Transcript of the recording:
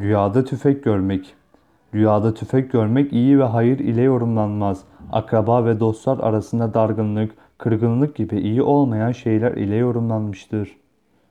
Rüyada tüfek görmek. Rüyada tüfek görmek iyi ve hayır ile yorumlanmaz. Akraba ve dostlar arasında dargınlık, kırgınlık gibi iyi olmayan şeyler ile yorumlanmıştır.